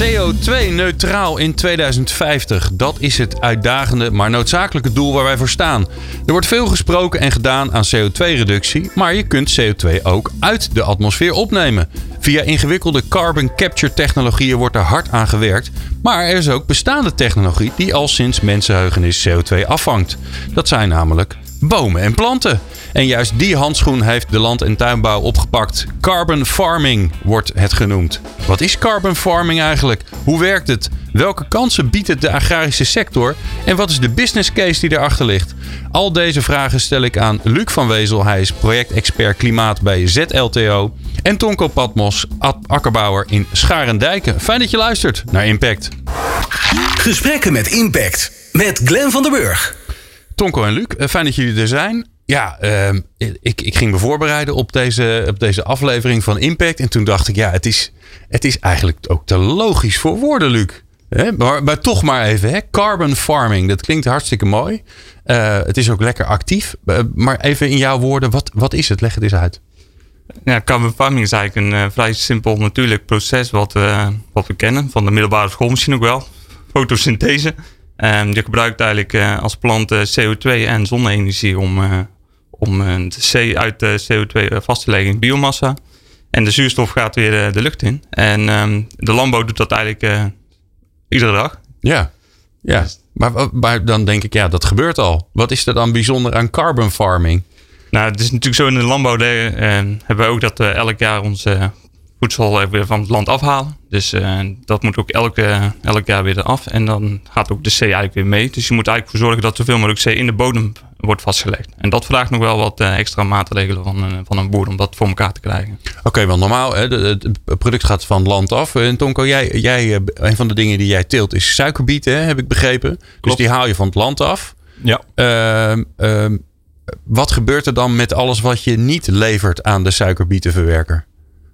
CO2-neutraal in 2050. Dat is het uitdagende, maar noodzakelijke doel waar wij voor staan. Er wordt veel gesproken en gedaan aan CO2-reductie, maar je kunt CO2 ook uit de atmosfeer opnemen. Via ingewikkelde carbon capture technologieën wordt er hard aan gewerkt, maar er is ook bestaande technologie die al sinds mensenheugenis CO2 afvangt. Dat zijn namelijk bomen en planten. En juist die handschoen heeft de land- en tuinbouw opgepakt. Carbon farming wordt het genoemd. Wat is carbon farming eigenlijk? Hoe werkt het? Welke kansen biedt het de agrarische sector? En wat is de business case die erachter ligt? Al deze vragen stel ik aan Luc van Wezel. Hij is projectexpert klimaat bij ZLTO. En Tonko Patmos, akkerbouwer in Scharendijken. Fijn dat je luistert naar Impact. Gesprekken met Impact met Glenn van der Burg. Tonko en Luc, eh, fijn dat jullie er zijn. Ja, uh, ik, ik ging me voorbereiden op deze, op deze aflevering van Impact. En toen dacht ik, ja, het is, het is eigenlijk ook te logisch voor woorden, Luc. Maar, maar, toch maar even, hè? carbon farming, dat klinkt hartstikke mooi. Uh, het is ook lekker actief. Uh, maar even in jouw woorden, wat, wat is het? Leg het eens uit. Ja, carbon farming is eigenlijk een vrij simpel natuurlijk proces wat, wat we kennen. Van de middelbare school misschien ook wel. Fotosynthese. Um, je gebruikt eigenlijk uh, als plant uh, CO2 en zonne-energie om, uh, om de C uit de CO2 vast te leggen in biomassa. En de zuurstof gaat weer de lucht in. En um, de landbouw doet dat eigenlijk iedere dag. Ja, ja. Maar, maar dan denk ik, ja, dat gebeurt al. Wat is er dan bijzonder aan carbon farming? Nou, het is natuurlijk zo in de landbouw hebben we ook dat we elk jaar onze voedsel weer van het land afhalen. Dus uh, dat moet ook elke, elk jaar weer eraf. En dan gaat ook de C eigenlijk weer mee. Dus je moet eigenlijk voor zorgen dat zoveel mogelijk C in de bodem wordt vastgelegd. En dat vraagt nog wel wat uh, extra maatregelen van, uh, van een boer om dat voor elkaar te krijgen. Oké, okay, want normaal, hè, het product gaat van land af. En Tonko, jij, jij, een van de dingen die jij teelt is suikerbieten, hè, heb ik begrepen. Dus Klopt. Dus die haal je van het land af. Ja. Ehm, ehm, wat gebeurt er dan met alles wat je niet levert aan de suikerbietenverwerker?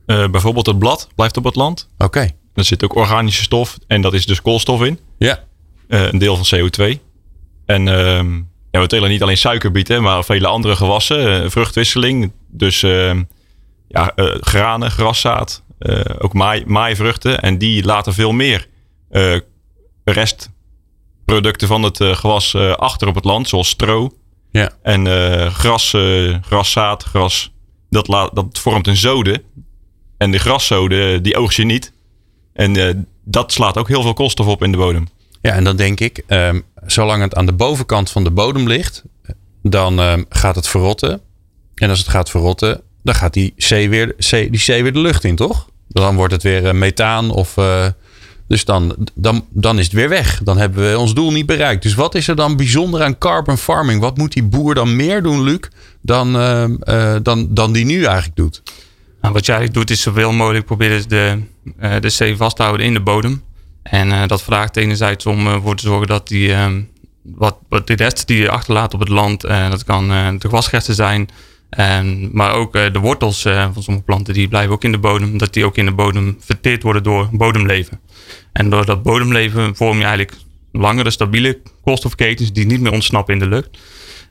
Uh, bijvoorbeeld het blad blijft op het land. Oké. Okay. Er zit ook organische stof en dat is dus koolstof in. Ja. Uh, een deel van CO2. En uh, ja, we telen niet alleen suikerbieten, maar vele andere gewassen. Uh, vruchtwisseling. Dus ehm, ja, granen, graszaad. ook maai, maaivruchten. En die laten veel meer restproducten van het gewas achter op het land. Zoals stro. Ja. En gras, graszaad, gras. Dat, dat vormt een zode. En de graszoden, die oogst je niet. En uh, dat slaat ook heel veel koolstof op in de bodem. Ja, en dan denk ik, um, zolang het aan de bovenkant van de bodem ligt, dan um, gaat het verrotten. En als het gaat verrotten, dan gaat die C weer, C, die C weer de lucht in, toch? Dan wordt het weer methaan of... Dus dan, dan, dan is het weer weg. Dan hebben we ons doel niet bereikt. Dus wat is er dan bijzonder aan carbon farming? Wat moet die boer dan meer doen, Luc, dan, dan, dan die nu eigenlijk doet? Nou, wat je eigenlijk doet is zoveel mogelijk proberen de, uh, de C vast te houden in de bodem. En uh, dat vraagt enerzijds om ervoor uh, te zorgen dat die, um, wat, wat de rest die je achterlaat op het land, dat kan de gewasresten zijn, en, maar ook de wortels van sommige planten, die blijven ook in de bodem, dat die ook in de bodem verteerd worden door bodemleven. En door dat bodemleven vorm je eigenlijk langere, stabiele koolstofketens die niet meer ontsnappen in de lucht.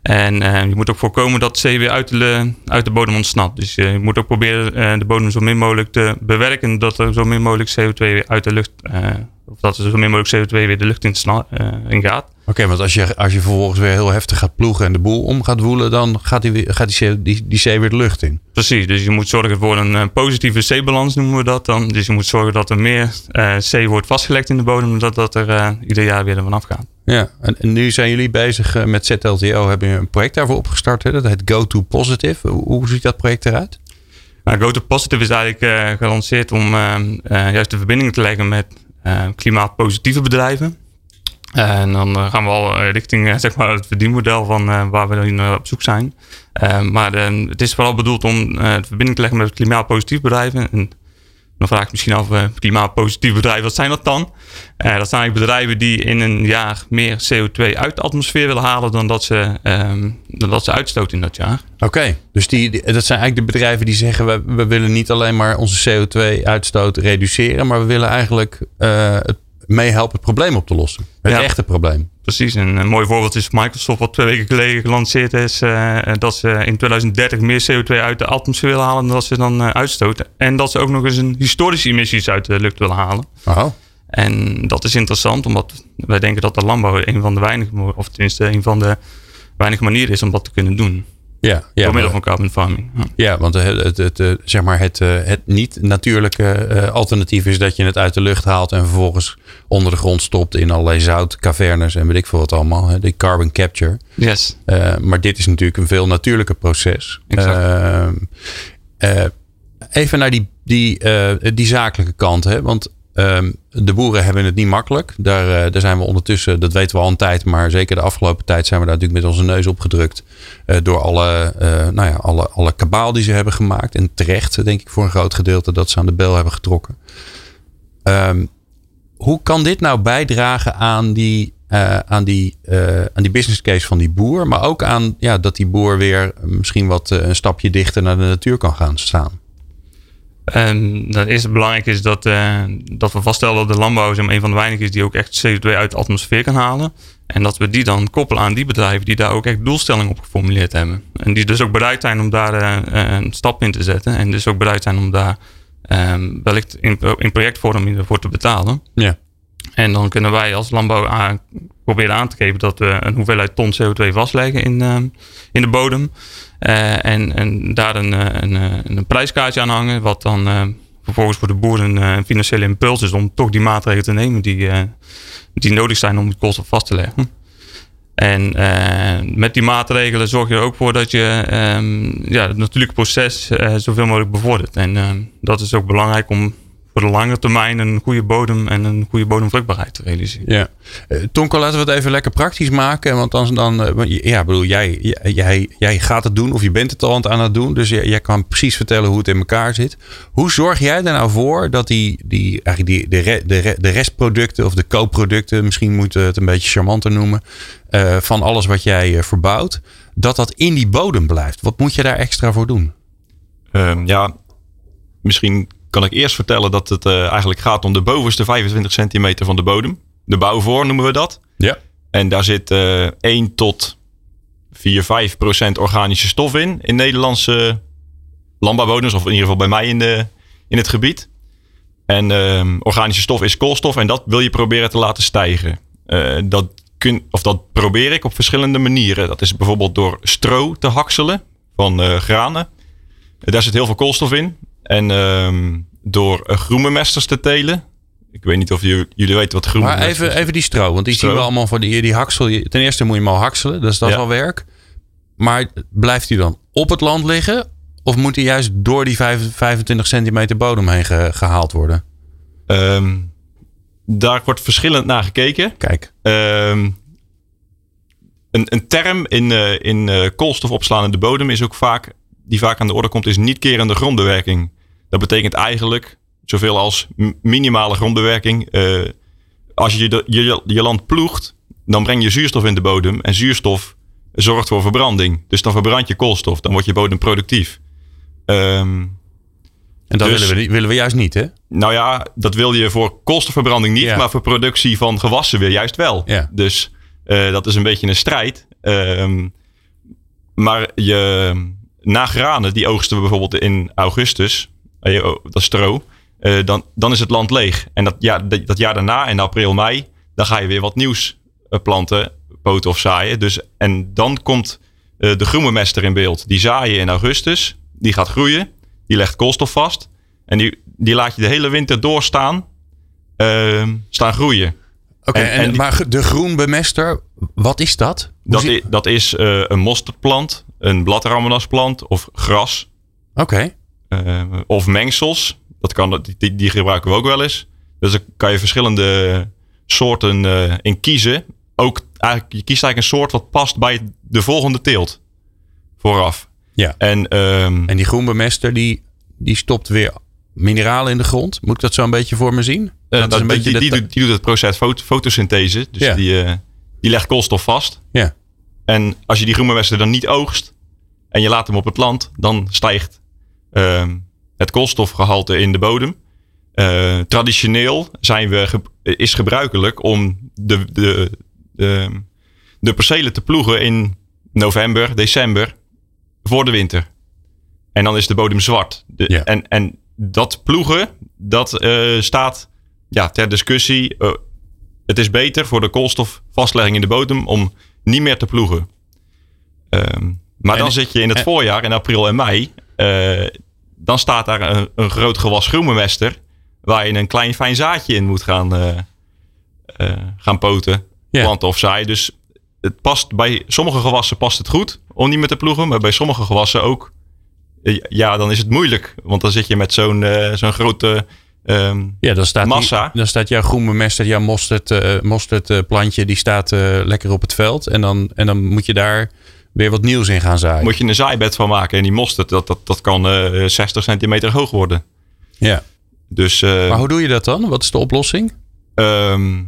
En uh, je moet ook voorkomen dat C weer uit de, uit de bodem ontsnapt. Dus uh, je moet ook proberen uh, de bodem zo min mogelijk te bewerken dat er zo min mogelijk CO2 weer uit de lucht, of dat er zo min mogelijk CO2 weer de lucht in, in gaat. Oké, okay, want als je, als je vervolgens weer heel heftig gaat ploegen en de boel om gaat woelen, dan gaat die, gaat die, die, die C weer de lucht in. Precies, dus je moet zorgen voor een positieve C-balans noemen we dat dan. Dus je moet zorgen dat er meer C wordt vastgelegd in de bodem, dan dat er ieder jaar weer ervan afgaat. Ja, en, nu zijn jullie bezig uh, met ZLTO, hebben een project daarvoor opgestart. Hè? Dat heet Go to Positive. Hoe, ziet dat project eruit? Nou, Go to Positive is eigenlijk uh, gelanceerd om uh, juist de verbinding te leggen met klimaatpositieve bedrijven. En dan gaan we al richting zeg maar het verdienmodel van waar we nu op zoek zijn. maar het is vooral bedoeld om de verbinding te leggen met klimaatpositieve bedrijven. En Dan vraag ik misschien af, uh, klimaatpositieve bedrijven, wat zijn dat dan? Uh, dat zijn eigenlijk bedrijven die in een jaar meer CO2 uit de atmosfeer willen halen dan dat ze, um, dan dat ze uitstoten in dat jaar. Oké, dus die, dat zijn eigenlijk de bedrijven die zeggen, we, we willen niet alleen maar onze CO2-uitstoot reduceren, maar we willen eigenlijk uh, het meehelpen het probleem op te lossen. Het ja, echte probleem. Precies. En een mooi voorbeeld is Microsoft, wat twee weken geleden gelanceerd is. Uh, dat ze in 2030 meer CO2 uit de atmosfeer willen halen dan dat ze dan uh, uitstoten. En dat ze ook nog eens een historische emissies uit de lucht willen halen. Oh. En dat is interessant, omdat wij denken dat de landbouw een van de weinige, of tenminste een van de weinige manieren is om dat te kunnen doen. Ja, ja, door middel van carbon farming. Ja, ja want het, het, het, het, zeg maar het, het niet-natuurlijke uh, alternatief is dat je het uit de lucht haalt en vervolgens onder de grond stopt in allerlei zoutcavernes en weet ik veel wat allemaal. Hè, de carbon capture. Yes. Uh, maar dit is natuurlijk een veel natuurlijker proces. Exact. Uh, even naar die, die, die zakelijke kant. Hè? Want Um, de boeren hebben het niet makkelijk. Daar, uh, daar zijn we ondertussen, dat weten we al een tijd, maar zeker de afgelopen tijd zijn we daar natuurlijk met onze neus opgedrukt. Uh, door alle, uh, nou ja, alle, alle kabaal die ze hebben gemaakt. En terecht, denk ik, voor een groot gedeelte dat ze aan de bel hebben getrokken. Um, hoe kan dit nou bijdragen aan die, aan, die, aan die business case van die boer, maar ook aan ja, dat die boer weer misschien wat een stapje dichter naar de natuur kan gaan staan? En het eerste belangrijk is dat, uh, dat we vaststellen dat de landbouw een van de weinigen is die ook echt CO2 uit de atmosfeer kan halen. En dat we die dan koppelen aan die bedrijven die daar ook echt doelstellingen op geformuleerd hebben. En die dus ook bereid zijn om daar uh, een stap in te zetten. En dus ook bereid zijn om daar um, wellicht in, in projectvorm voor te betalen. Ja. En dan kunnen wij als landbouw aan, proberen aan te geven dat we een hoeveelheid ton CO2 vastleggen in, uh, in de bodem. Uh, en, en daar een, een, een, prijskaartje aan hangen, wat dan vervolgens voor de boeren een financiële impuls is om toch die maatregelen te nemen die, die nodig zijn om het koolstof vast te leggen. En met die maatregelen zorg je er ook voor dat je um, ja, het natuurlijke proces zoveel mogelijk bevordert. En dat is ook belangrijk om voor de lange termijn een goede bodem en een goede bodemvruchtbaarheid te realiseren. Ja. Uh, Tonko, laten we het even lekker praktisch maken. Want dan, dan uh, ja, bedoel, jij, jij, jij gaat het doen of je bent het al aan het doen. Dus jij, jij kan precies vertellen hoe het in elkaar zit. Hoe zorg jij er nou voor dat die, die, eigenlijk die, de, de, de restproducten of de co-producten, misschien moeten we het een beetje charmanter noemen, uh, van alles wat jij verbouwt, dat dat in die bodem blijft? Wat moet je daar extra voor doen? Um, ja, misschien kan ik eerst vertellen dat het uh, eigenlijk gaat om de bovenste 25 centimeter van de bodem. De bouwvoor noemen we dat. Ja. En daar zit uh, 1 tot 4, 5 procent organische stof in. In Nederlandse landbouwbodems, of in ieder geval bij mij in, de, in het gebied. En uh, organische stof is koolstof en dat wil je proberen te laten stijgen. Uh, dat, kun, of dat probeer ik op verschillende manieren. Dat is bijvoorbeeld door stro te hakselen van uh, granen. Daar zit heel veel koolstof in. En um, door groenbemesters te telen. Ik weet niet of jullie, jullie weten wat groenbemesters Maar even, even die stro, want die stro. zien we allemaal van die, die haksel. Ten eerste moet je hem al hakselen, dus dat is al werk. Maar blijft hij dan op het land liggen? Of moet hij juist door die 25 centimeter bodem heen gehaald worden? Um, daar wordt verschillend naar gekeken. Kijk. Um, een, een term in, uh, in uh, koolstof opslaande bodem is ook vaak die vaak aan de orde komt, is niet-kerende grondbewerking. Dat betekent eigenlijk zoveel als minimale grondbewerking. Uh, als je, de, je je land ploegt, dan breng je zuurstof in de bodem. En zuurstof zorgt voor verbranding. Dus dan verbrand je koolstof. Dan wordt je bodem productief. Um, en dat dus, willen, we, willen we juist niet, hè? Nou ja, dat wil je voor koolstofverbranding niet. Ja. Maar voor productie van gewassen weer juist wel. Ja. Dus uh, dat is een beetje een strijd. Um, maar je, na granen, die oogsten we bijvoorbeeld in augustus, eh, oh, dat stro, uh, dan, dan is het land leeg. En dat, ja, dat jaar daarna, in april, mei, dan ga je weer wat nieuws eh, planten, poten of zaaien. Dus, en dan komt uh, de groenmester in beeld. Die zaaien in augustus, die gaat groeien, die legt koolstof vast. En die, die laat je de hele winter doorstaan, uh, staan groeien. Oké, okay, en, en, maar de groenbemester, wat is dat? dat, is, dat is uh, een mosterdplant een bladramenasplant of gras. Oké. Okay. Uh, of mengsels. Dat kan, die, die gebruiken we ook wel eens. Dus dan kan je verschillende soorten uh, in kiezen. Ook eigenlijk, je kiest eigenlijk een soort wat past bij de volgende teelt. Vooraf. Ja. En, um, en die groenbemester die, die stopt weer mineralen in de grond. Moet ik dat zo een beetje voor me zien? Eh, dat is een dat- beetje die, die, doet, die doet het proces fot- fotosynthese. Dus Ja. die, eh, die legt koolstof vast. Ja, En als je die groenbemester dan niet oogst en je laat hem op het land, dan stijgt het koolstofgehalte in de bodem. Eh, traditioneel zijn we ge- is gebruikelijk om de, de, de, de percelen te ploegen in november, december voor de winter. En dan is de bodem zwart. De, Ja. en, en dat ploegen, dat eh, staat ja, ter discussie. Eh, het is beter voor de koolstofvastlegging in de bodem om niet meer te ploegen. Ehm, maar En- dan zit je in het en- voorjaar, in april en mei. Dan staat daar een, een groot gewas groenbemester. Waar je een klein fijn zaadje in moet gaan, eh, eh, gaan poten. Planten of zaaien. Dus het past, bij sommige gewassen past het goed om niet meer te ploegen. Maar bij sommige gewassen ook. eh, Ja, dan is het moeilijk. Want dan zit je met zo'n zo'n grote ehm, ja dan, staat die- Massa. dan staat jouw groenbemester, jouw mosterd, eh mosterd eh, plantje, die staat lekker op het veld. En dan, en dan moet je daar weer wat nieuws in gaan zaaien. moet je een zaaibed van maken. En die mosterd, dat, dat, dat kan eh 60 centimeter hoog worden. Ja. Dus eh, Maar hoe doe je dat dan? Wat is de oplossing? ehm,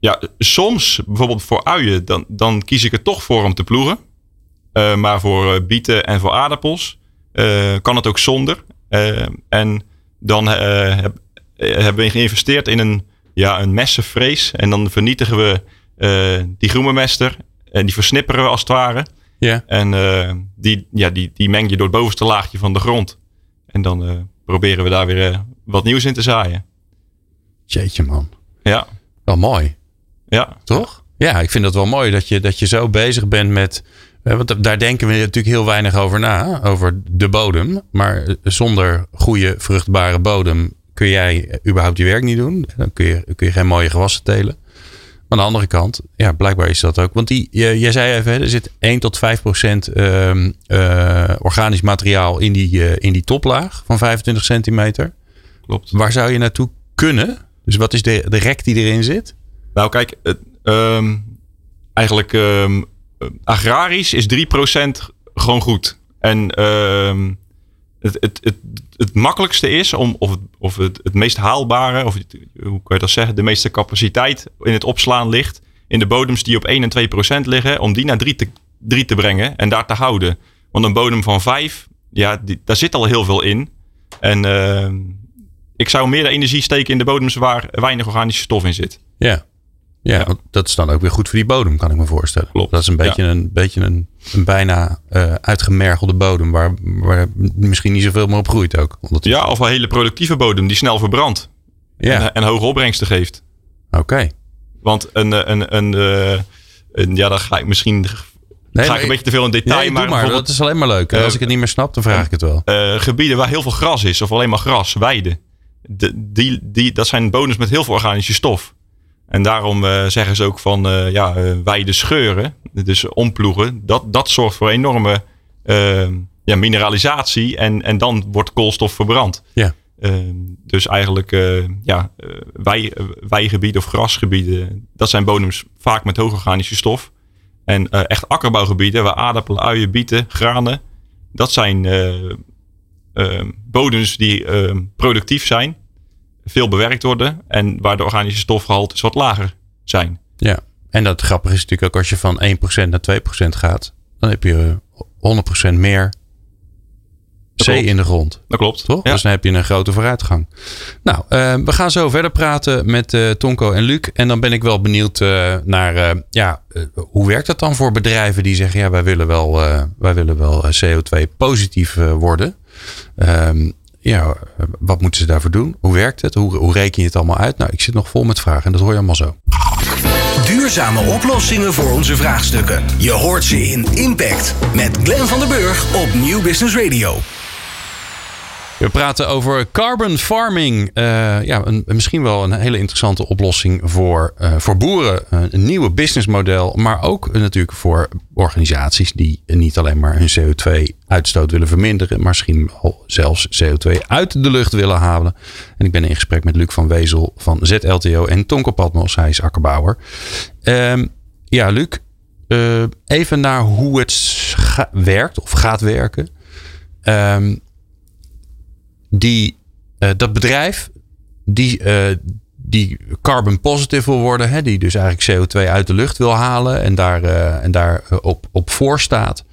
ja, soms, bijvoorbeeld voor uien, dan, dan kies ik er toch voor om te ploegen. Eh, maar voor eh, bieten en voor aardappels eh, kan het ook zonder. Eh, en dan eh, heb- eh, hebben we geïnvesteerd in een, ja, een messenvrees. En dan vernietigen we eh, die groenbemester. En die versnipperen we als het ware. Ja. En eh, die, ja, die, die meng je door het bovenste laagje van de grond. En dan eh, proberen we daar weer eh, wat nieuws in te zaaien. Jeetje man. Ja, Wel mooi. ja. Toch? Ja, ik vind dat wel mooi dat je, dat je zo bezig bent met. Want daar denken we natuurlijk heel weinig over na, over de bodem. Maar zonder goede, vruchtbare bodem kun jij überhaupt je werk niet doen. Dan kun je, kun je geen mooie gewassen telen. Aan de andere kant, ja, blijkbaar is dat ook. Want die, je- jij zei even, er zit 1 tot 5 procent ehm, eh, organisch materiaal in die, eh, in die toplaag van 25 centimeter. Klopt. Waar zou je naartoe kunnen? Dus wat is de, de rek die erin zit? Nou, kijk, het, ehm, eigenlijk ehm, agrarisch is 3% gewoon goed. En het, het, het, het makkelijkste is om, of, of het, het meest haalbare, of hoe kan je dat zeggen, de meeste capaciteit in het opslaan ligt in de bodems die op 1 en 2% liggen, om die naar 3 te, 3 te brengen en daar te houden. Want een bodem van 5, ja, die, daar zit al heel veel in. En ehm, ik zou meer energie steken in de bodems waar weinig organische stof in zit. Ja. Ja, dat is dan ook weer goed voor die bodem, kan ik me voorstellen. Klopt, Dat is een beetje, een, beetje een, een bijna eh, uitgemergelde bodem waar, waar misschien niet zoveel meer op groeit ook. Ja, of een hele productieve bodem die snel verbrandt ja. en, en hoge opbrengsten geeft. oké. Want een, eh, een, een, eh, een ja, dan ga ik misschien Nee, ga ik een beetje te veel in detail. Nee, maar maar, dat is alleen maar leuk. En als ik het niet meer snap, dan vraag ik het wel. gebieden waar heel veel gras is, of alleen maar gras, weiden. De, die, die, dat zijn bodems met heel veel organische stof. En daarom eh, zeggen ze ook van eh ja, eh, weiden scheuren, dus omploegen. Dat, dat zorgt voor enorme ja, mineralisatie en, en dan wordt koolstof verbrand. Ja. Dus eigenlijk eh, ja, wei, weigebieden of grasgebieden, dat zijn bodems vaak met hoge organische stof. En echt akkerbouwgebieden waar aardappelen, uien, bieten, granen, dat zijn bodems die productief zijn, veel bewerkt worden en waar de organische stofgehaltes wat lager zijn. Ja. En dat grappige is natuurlijk ook als je van 1% naar 2% gaat, dan heb je 100% meer Dat C in de grond. Dat klopt. Toch? Ja. Dus dan heb je een grote vooruitgang. Nou, eh, we gaan zo verder praten met eh, Tonko en Luc. En dan ben ik wel benieuwd eh, naar, eh, ja, eh, hoe werkt dat dan voor bedrijven die zeggen, ja, wij willen wel, eh, wij willen wel eh, CO2 positief eh, worden. Ehm, ja, wat moeten ze daarvoor doen? Hoe werkt het? Hoe, hoe reken je het allemaal uit? Nou, ik zit nog vol met vragen en dat hoor je allemaal zo. Duurzame oplossingen voor onze vraagstukken. Je hoort ze in Impact met Glenn van den Burg op Nieuw Business Radio. We praten over carbon farming. Eh, ja, een, misschien wel een hele interessante oplossing voor, eh, voor boeren. Een nieuwe businessmodel, maar ook natuurlijk voor organisaties die niet alleen maar hun CO2-uitstoot willen verminderen, maar misschien zelfs CO2 uit de lucht willen halen. En ik ben in gesprek met Luc van Wezel van ZLTO en Tonko Patmos, hij is akkerbouwer. Ehm, ja, Luc, eh, even naar hoe het werkt of gaat werken. Ehm, die, Eh, dat bedrijf die, eh, die carbon positive wil worden, hè, die dus eigenlijk CO2 uit de lucht wil halen en daar, eh, en daar op, op voor staat.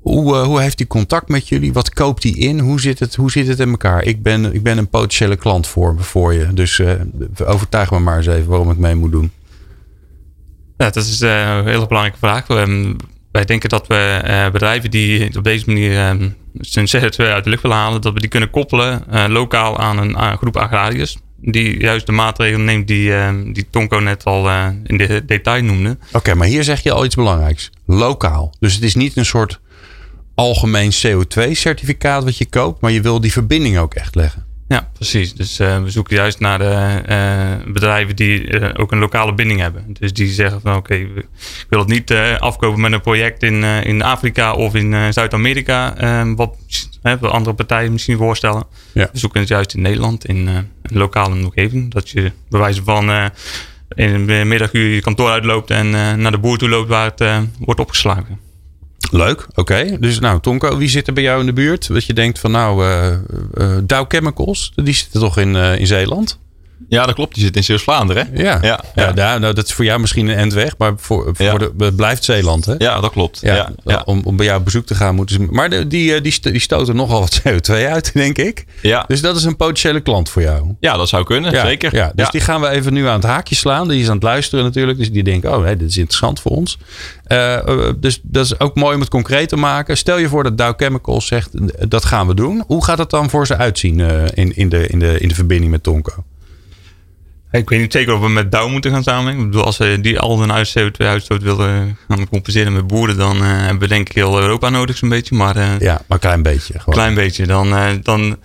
Hoe, hoe heeft hij contact met jullie? Wat koopt hij in? Hoe zit het, hoe zit het in elkaar? Ik ben, ik ben een potentiële klant voor, voor je. Dus overtuig me maar eens even waarom ik mee moet doen. Ja, dat is een hele belangrijke vraag. Wij denken dat we eh, bedrijven die op deze manier ehm, zijn CO2 uit de lucht willen halen, dat we die kunnen koppelen eh, lokaal aan een, groep agrariërs. Die juist de maatregelen neemt die, ehm, die Tonko net al eh, in de detail noemde. Oké, maar hier zeg je al iets belangrijks. Lokaal. Dus het is niet een soort algemeen CO2-certificaat wat je koopt, maar je wil die verbinding ook echt leggen. Ja, precies. Dus eh, we zoeken juist naar de eh, bedrijven die eh, ook een lokale binding hebben. Dus die zeggen van oké, we- ik wil het niet eh, afkopen met een project in, eh, in Afrika of in eh, Zuid-Amerika. eh, wat andere partijen misschien voorstellen. Ja. We zoeken het juist in Nederland, in eh, een lokale omgeving. Dat je bij wijze van eh, in de middaguur je kantoor uitloopt en eh, naar de boer toe loopt waar het eh, wordt opgeslagen. Leuk, oké. Dus nou, Tonko, wie zit er bij jou in de buurt? Dat je denkt van nou, eh eh, Dow Chemicals, die zitten toch in, eh, in Zeeland? Ja, dat klopt. Die zit in Zeeuws-Vlaanderen. hè? Ja, Ja, ja. ja. daar, nou, dat is voor jou misschien een endweg, maar voor, voor Ja. de, het blijft Zeeland, hè? Ja, dat klopt. Ja, Om, om bij jou op bezoek te gaan moeten ze. Maar de, die, eh, die, sto- die stoten nogal wat CO2 uit, denk ik. ja. Dus dat is een potentiële klant voor jou. ja, dat zou kunnen. Zeker. Ja, dus die gaan we even nu aan het haakje slaan. Die is aan het luisteren natuurlijk. Dus die denkt, oh nee, dit is interessant voor ons. Eh, eh, dus dat is ook mooi om het concreet te maken. Stel je voor dat Dow Chemicals zegt, dat gaan we doen. Hoe gaat het dan voor ze uitzien in, in, de, in, de, in de verbinding met Tonko? Ik weet niet zeker of we met Dow moeten gaan samenwerken. Ik bedoel, als we die al hun uit CO2-uitstoot willen gaan compenseren met boeren, dan eh, hebben we denk ik heel Europa nodig zo'n beetje. Maar eh, Ja, maar een klein beetje. Gewoon. klein beetje. Dan, eh, dan,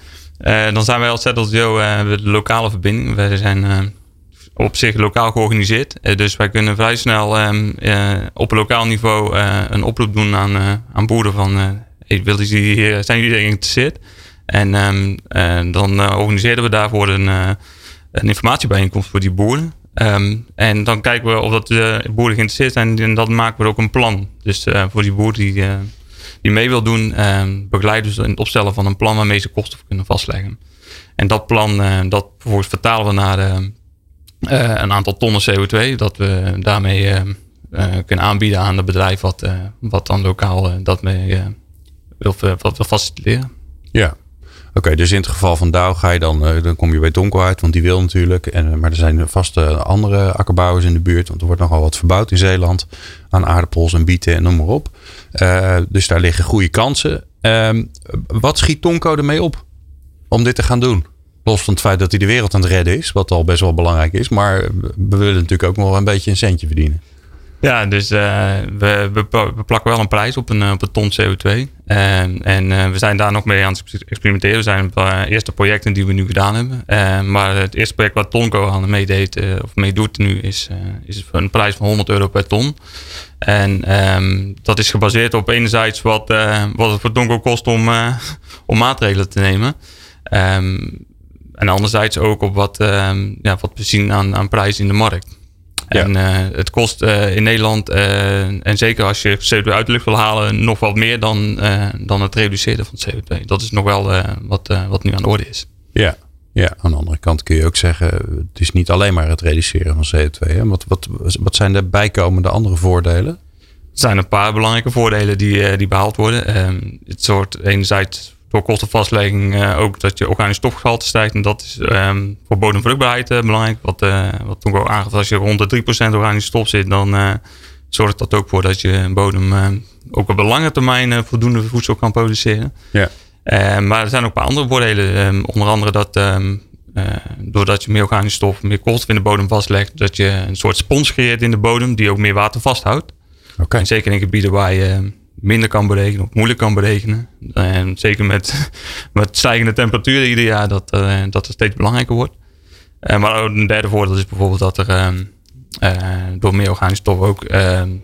dan zijn wij als Settled Joe de lokale verbinding. Wij zijn op zich lokaal georganiseerd. Dus wij kunnen vrij snel ehm, eh, op lokaal niveau een oproep doen aan, aan boeren van... hey, willen jullie hier, zijn jullie geïnteresseerd? En ehm, eh, dan organiseren we daarvoor een, een informatiebijeenkomst voor die boeren. Ehm, en dan kijken we of dat de boeren geïnteresseerd zijn. En dan maken we ook een plan. Dus eh, voor die boer die, eh, die mee wil doen, ehm, begeleiden ze in het opstellen van een plan waarmee ze kosten kunnen vastleggen. En dat plan, eh, dat vervolgens vertalen we naar eh, eh, een aantal tonnen CO2. Dat we daarmee kunnen aanbieden aan het bedrijf wat, wat dan lokaal dat mee wil, wil faciliteren. Ja. Oké, dus in het geval van Dow ga je dan, eh, dan kom je bij Tonko uit, want die wil natuurlijk. En, eh, maar er zijn vast eh, andere akkerbouwers in de buurt, want er wordt nogal wat verbouwd in Zeeland aan aardappels en bieten en noem maar op. Eh, dus daar liggen goede kansen. Ehm, wat schiet Tonko ermee op om dit te gaan doen? Los van het feit dat hij de wereld aan het redden is, wat al best wel belangrijk is. Maar we willen natuurlijk ook nog wel een beetje een centje verdienen. Ja, dus eh, we, we, plakken wel een prijs op een, eh, op ton CO2. En, en eh, we zijn daar nog mee aan het experimenteren. We zijn de eerste projecten die we nu gedaan hebben. Maar het eerste project wat Tonko aan meedeed, of meedoet nu, is, is een prijs van 100 euro per ton. En ehm, dat is gebaseerd op enerzijds wat, wat het voor Tonko kost om, om maatregelen te nemen. Ehm, en anderzijds ook op wat, ehm, ja, wat we zien aan, aan prijs in de markt. Ja. En eh, het kost eh, in Nederland, eh, en zeker als je CO2 uit de lucht wil halen, nog wat meer dan, dan het reduceren van CO2. Dat is nog wel wat, wat nu aan de orde is. Ja. Ja, aan de andere kant kun je ook zeggen, het is niet alleen maar het reduceren van CO2. Hè? Wat, wat, wat zijn de bijkomende andere voordelen? Er zijn een paar belangrijke voordelen die, die behaald worden. Ehm, het soort enerzijds door kostenvastlegging uh, ook dat je organisch stofgehalte stijgt. En dat is um, voor bodemvruchtbaarheid uh, belangrijk. Wat, uh, wat toen ook aangeeft, als je rond de 3% organisch stof zit, dan zorgt dat ook voor dat je een bodem ook op de lange termijn voldoende voedsel kan produceren. Ja. maar er zijn ook een paar andere voordelen. Um, onder andere dat um, doordat je meer organische stof, meer koolstof in de bodem vastlegt, dat je een soort spons creëert in de bodem die ook meer water vasthoudt. Okay. En zeker in gebieden waar je minder kan berekenen of moeilijk kan berekenen. En zeker met, met stijgende temperaturen ieder jaar, dat, uh, dat steeds belangrijker wordt. Uh, maar een derde voordeel is bijvoorbeeld dat er uh, door meer organische stof ook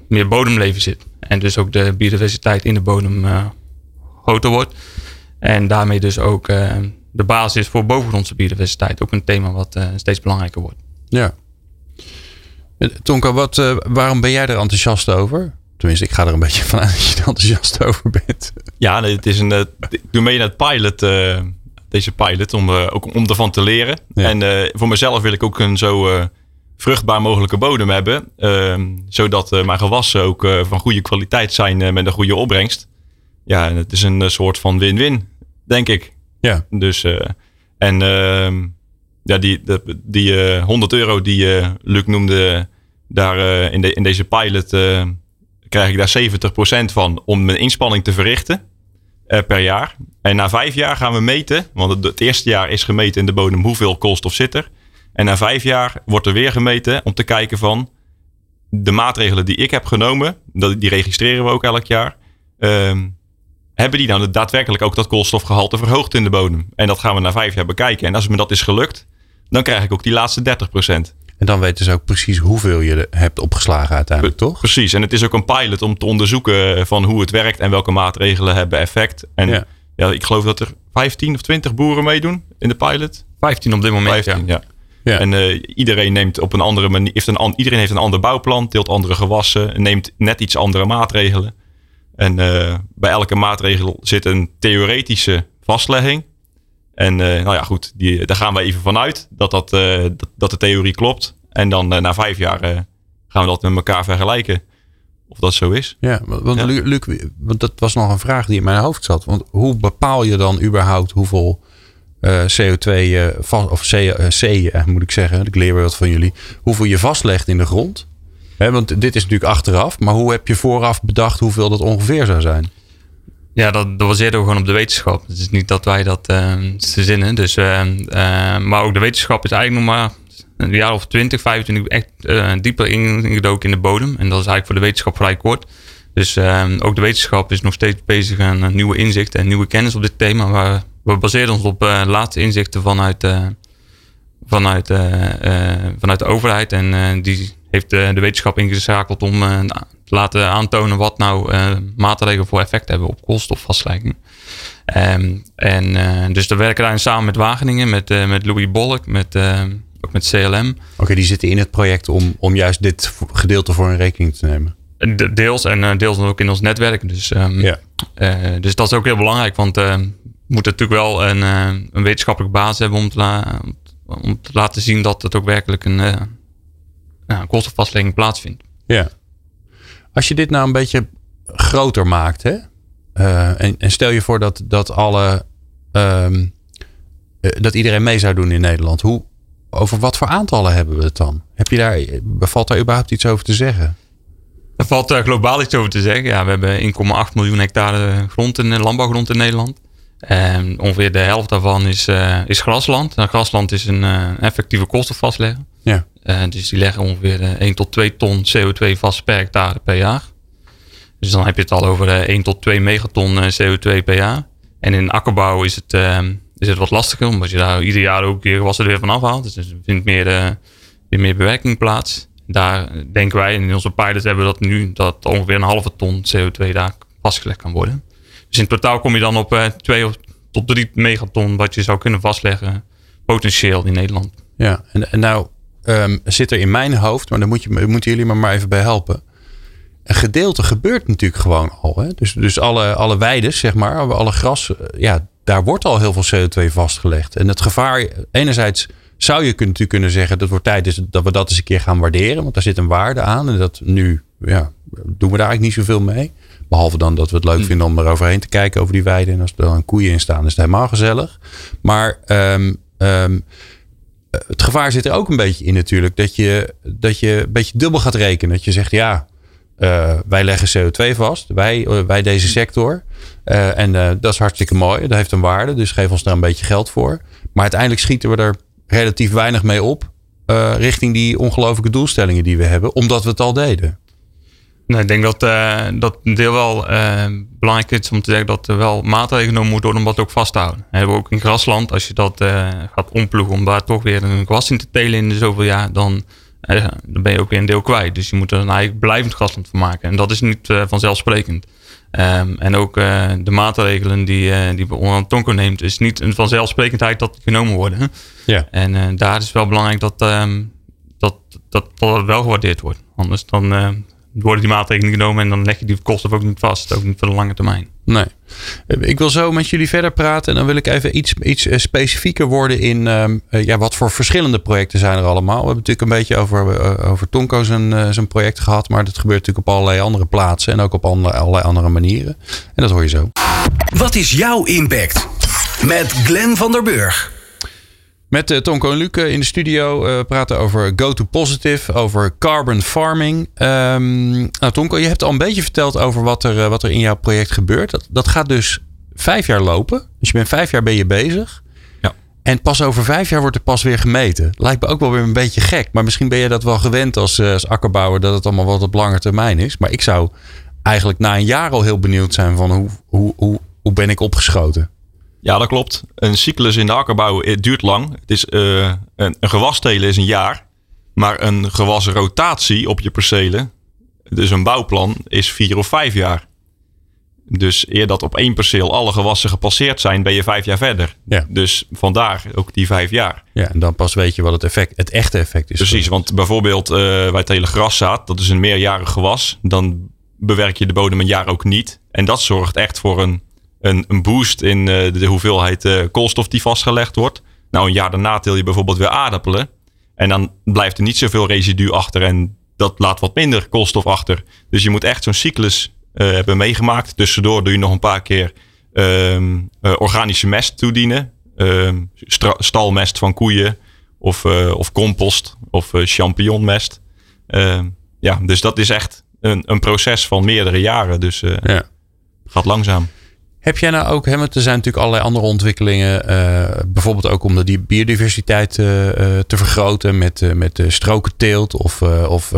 meer bodemleven zit. En dus ook de biodiversiteit in de bodem groter wordt. En daarmee dus ook de basis voor bovengrondse biodiversiteit. Ook een thema wat steeds belangrijker wordt. Ja. Tonka, wat, waarom ben jij er enthousiast over? Tenminste, ik ga er een beetje vanuit dat je er enthousiast over bent. Ja, nee, het is een, uh, ik doe mee in het pilot uh, deze pilot, om, uh, ook om ervan te leren. Ja. En uh, voor mezelf wil ik ook een zo vruchtbaar mogelijke bodem hebben. Ehm, zodat mijn gewassen ook van goede kwaliteit zijn met een goede opbrengst. Ja, en het is een soort van win-win, denk ik. Ja. Dus, en ehm, ja, die, de, die 100 euro die Luc noemde daar in, de, in deze pilot krijg ik daar 70% van om mijn inspanning te verrichten uh, per jaar. En na vijf jaar gaan we meten, want het, eerste jaar is gemeten in de bodem hoeveel koolstof zit er. En na vijf jaar wordt er weer gemeten om te kijken van de maatregelen die ik heb genomen, die registreren we ook elk jaar. Uh, hebben die nou daadwerkelijk ook dat koolstofgehalte verhoogd in de bodem? En dat gaan we na vijf jaar bekijken. En als me dat is gelukt, dan krijg ik ook die laatste 30%. En dan weten ze ook precies hoeveel je hebt opgeslagen uiteindelijk, toch? Precies. En het is ook een pilot om te onderzoeken van hoe het werkt en welke maatregelen hebben effect. En ja, ja ik geloof dat er 15 of 20 boeren meedoen in de pilot. 15 op dit moment. 15, ja. ja. En uh, iedereen neemt op een andere manier. Heeft een, iedereen heeft een ander bouwplan, deelt andere gewassen, neemt net iets andere maatregelen. En uh, bij elke maatregel zit een theoretische vastlegging. En uh, nou ja, goed, die, daar gaan we even vanuit dat, dat, uh, dat, dat, de theorie klopt. En dan uh, na vijf jaar gaan we dat met elkaar vergelijken. Of dat zo is. Ja, want ja. Luc, want dat was nog een vraag die in mijn hoofd zat. Want hoe bepaal je dan überhaupt hoeveel CO2 of C, C moet ik zeggen, ik leer weer wat van jullie, hoeveel je vastlegt in de grond? He, want dit is natuurlijk achteraf, maar hoe heb je vooraf bedacht hoeveel dat ongeveer zou zijn? Ja, dat, dat we gewoon op de wetenschap. Het is niet dat wij dat uh, verzinnen. Dus, uh, uh, maar ook de wetenschap is eigenlijk nog maar een jaar of 20, 25 echt dieper ingedoken in de bodem. En dat is eigenlijk voor de wetenschap vrij kort. Dus ook de wetenschap is nog steeds bezig aan nieuwe inzichten en nieuwe kennis op dit thema. Maar we baseren ons op laatste inzichten vanuit, vanuit, vanuit de overheid. En die heeft de, de wetenschap ingeschakeld om laten aantonen wat nou uh, maatregelen voor effect hebben op koolstofvastlegging. Um, en uh, dus we werken daarin samen met Wageningen, met, uh, met Louis Bolk, met, ook met CLM. Oké, okay, die zitten in het project om, om juist dit gedeelte voor een rekening te nemen. De, deels en deels ook in ons netwerk. Dus, um, ja. dus dat is ook heel belangrijk, want we moeten natuurlijk wel een, een wetenschappelijke basis hebben om te, om te laten zien dat het ook werkelijk een, een koolstofvastlegging plaatsvindt. Ja. Als je dit nou een beetje groter maakt, hè? Uh, en, en, stel je voor dat, dat alle. Um, dat iedereen mee zou doen in Nederland. Hoe, over wat voor aantallen hebben we het dan? Heb je daar, valt daar überhaupt iets over te zeggen? Er valt uh, globaal iets over te zeggen. Ja, we hebben 1,8 miljoen hectare grond in, landbouwgrond in Nederland. En ongeveer de helft daarvan is, uh, is grasland. Nou, grasland is een effectieve koolstofvastlegger. Ja. Uh, dus die leggen ongeveer uh, 1 tot 2 ton CO2 vast per hectare per jaar. Dus dan heb je het al over uh, 1 tot 2 megaton CO2 per jaar. En in akkerbouw is het, is het wat lastiger, omdat je daar ieder jaar ook weer gewassen er weer van afhaalt. Dus er vindt meer, weer meer bewerking plaats. Daar denken wij, en in onze pilots hebben we dat nu, dat ongeveer een halve ton CO2 daar vastgelegd kan worden. Dus in totaal kom je dan op 2 tot 3 megaton wat je zou kunnen vastleggen, potentieel in Nederland. Ja, en, en nou um, zit er in mijn hoofd, maar daar moet je, moeten jullie me maar even bij helpen. Een gedeelte gebeurt natuurlijk gewoon al. Hè? Dus, dus alle, alle weides, zeg maar, alle gras, ja, daar wordt al heel veel CO2 vastgelegd. En het gevaar, enerzijds zou je natuurlijk kunnen zeggen, dat wordt tijd dat we dat eens een keer gaan waarderen. Want daar zit een waarde aan. En dat nu, ja, doen we daar eigenlijk niet zoveel mee. Behalve dan dat we het leuk vinden om er overheen te kijken over die weiden. En als er dan koeien in staan, is het helemaal gezellig. Maar um, um, het gevaar zit er ook een beetje in natuurlijk. Dat je, dat je een beetje dubbel gaat rekenen. Dat je zegt, ja, uh, wij leggen CO2 vast. Wij, uh, wij deze sector. En dat is hartstikke mooi. Dat heeft een waarde. Dus geef ons daar een beetje geld voor. Maar uiteindelijk schieten we er relatief weinig mee op. richting die ongelooflijke doelstellingen die we hebben. Omdat we het al deden. Nou, ik denk dat uh, dat deel wel uh, belangrijk is om te zeggen dat er wel maatregelen genomen moeten worden om dat ook vast te houden. We hebben ook in grasland, als je dat uh, gaat omploegen om daar toch weer een gewas in te telen in de zoveel jaar, dan, dan ben je ook weer een deel kwijt. Dus je moet er een eigenlijk blijvend grasland van maken. En dat is niet vanzelfsprekend. Um, en ook de maatregelen die, die Oranje Tonko neemt, is niet een vanzelfsprekendheid dat die genomen worden. Ja. En daar is wel belangrijk dat, um, dat, dat, dat wel gewaardeerd wordt. Anders dan worden die maatregelen genomen en dan leg je die kosten ook niet vast, ook niet voor de lange termijn. Nee. Ik wil zo met jullie verder praten en dan wil ik even iets, iets eh, specifieker worden in ehm, eh, ja, wat voor verschillende projecten zijn er allemaal. We hebben natuurlijk een beetje over, uh, over Tonko zijn, zijn project gehad, maar dat gebeurt natuurlijk op allerlei andere plaatsen en ook op andere, allerlei andere manieren. En dat hoor je zo. Wat is jouw impact? Met Glenn van der Burg. Met uh, Tonko en Luke in de studio uh, praten over Go to Positive, over carbon farming. Um, nou, Tonko, je hebt al een beetje verteld over wat er, uh, wat er in jouw project gebeurt. Dat, dat gaat dus vijf jaar lopen. Dus je bent vijf jaar ben je bezig. Ja. En pas over vijf jaar wordt er pas weer gemeten. Lijkt me ook wel weer een beetje gek. Maar misschien ben je dat wel gewend als, als akkerbouwer dat het allemaal wat op lange termijn is. Maar ik zou eigenlijk na een jaar al heel benieuwd zijn van hoe, hoe, hoe, hoe ben ik opgeschoten. Ja, dat klopt. Een cyclus in de akkerbouw duurt lang. Het is, uh, een, een is een jaar. Maar een gewasrotatie op je percelen, dus een bouwplan, is vier of vijf jaar. Dus eer dat op één perceel alle gewassen gepasseerd zijn, ben je vijf jaar verder. Ja. Dus vandaar ook die vijf jaar. Ja, en dan pas weet je wat het, effect, het echte effect is. Precies, want bijvoorbeeld uh, bij het hele graszaad, dat is een meerjarig gewas. Dan bewerk je de bodem een jaar ook niet. En dat zorgt echt voor een een, een boost in uh, de hoeveelheid uh, koolstof die vastgelegd wordt. Nou, een jaar daarna til je bijvoorbeeld weer aardappelen. En dan blijft er niet zoveel residu achter en dat laat wat minder koolstof achter. Dus je moet echt zo'n cyclus uh, hebben meegemaakt. Tussendoor doe je nog een paar keer um, organische mest toedienen. Um, stalmest van koeien of, of compost of champignonmest. Ehm, ja, dus dat is echt een, een proces van meerdere jaren. Dus ja. gaat langzaam. Heb jij nou ook, hè, want er zijn natuurlijk allerlei andere ontwikkelingen, uh, bijvoorbeeld ook om de biodiversiteit uh, te vergroten met, uh, met strokenteelt of, of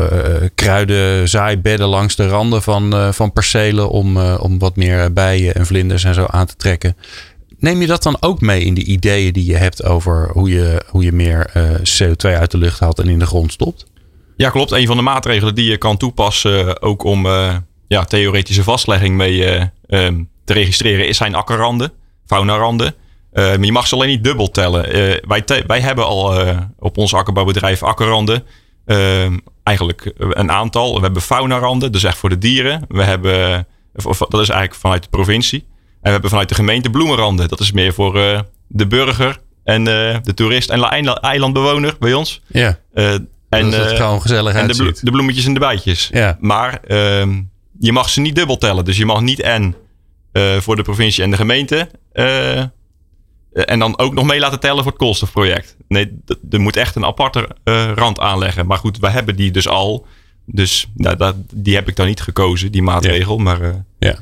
kruidenzaaibedden langs de randen van, van percelen om, om wat meer bijen en vlinders en zo aan te trekken. Neem je dat dan ook mee in de ideeën die je hebt over hoe je, hoe je meer CO2 uit de lucht haalt en in de grond stopt? Ja, klopt. Een van de maatregelen die je kan toepassen, ook om ja, theoretische vastlegging mee um, te registreren is zijn akkerranden, faunaranden. Uh, maar je mag ze alleen niet dubbel tellen. Uh, wij, wij hebben al uh, op ons akkerbouwbedrijf akkerranden. eigenlijk een aantal. We hebben faunaranden, dus echt voor de dieren. We hebben, of, dat is eigenlijk vanuit de provincie. En we hebben vanuit de gemeente bloemenranden. Dat is meer voor de burger en de toerist en eilandbewoner bij ons. Ja, en, dat het gewoon gezellig en de, de, bloemetjes en de bijtjes. Ja. Maar ehm, je mag ze niet dubbel tellen. Dus je mag niet en voor de provincie en de gemeente. Uh, en dan ook nog mee laten tellen voor het koolstofproject. Nee, er moet echt een aparte uh, rand aanleggen. Maar goed, we hebben die dus al. Dus nou, dat, die heb ik dan niet gekozen, die maatregel. Ja. Maar, ja.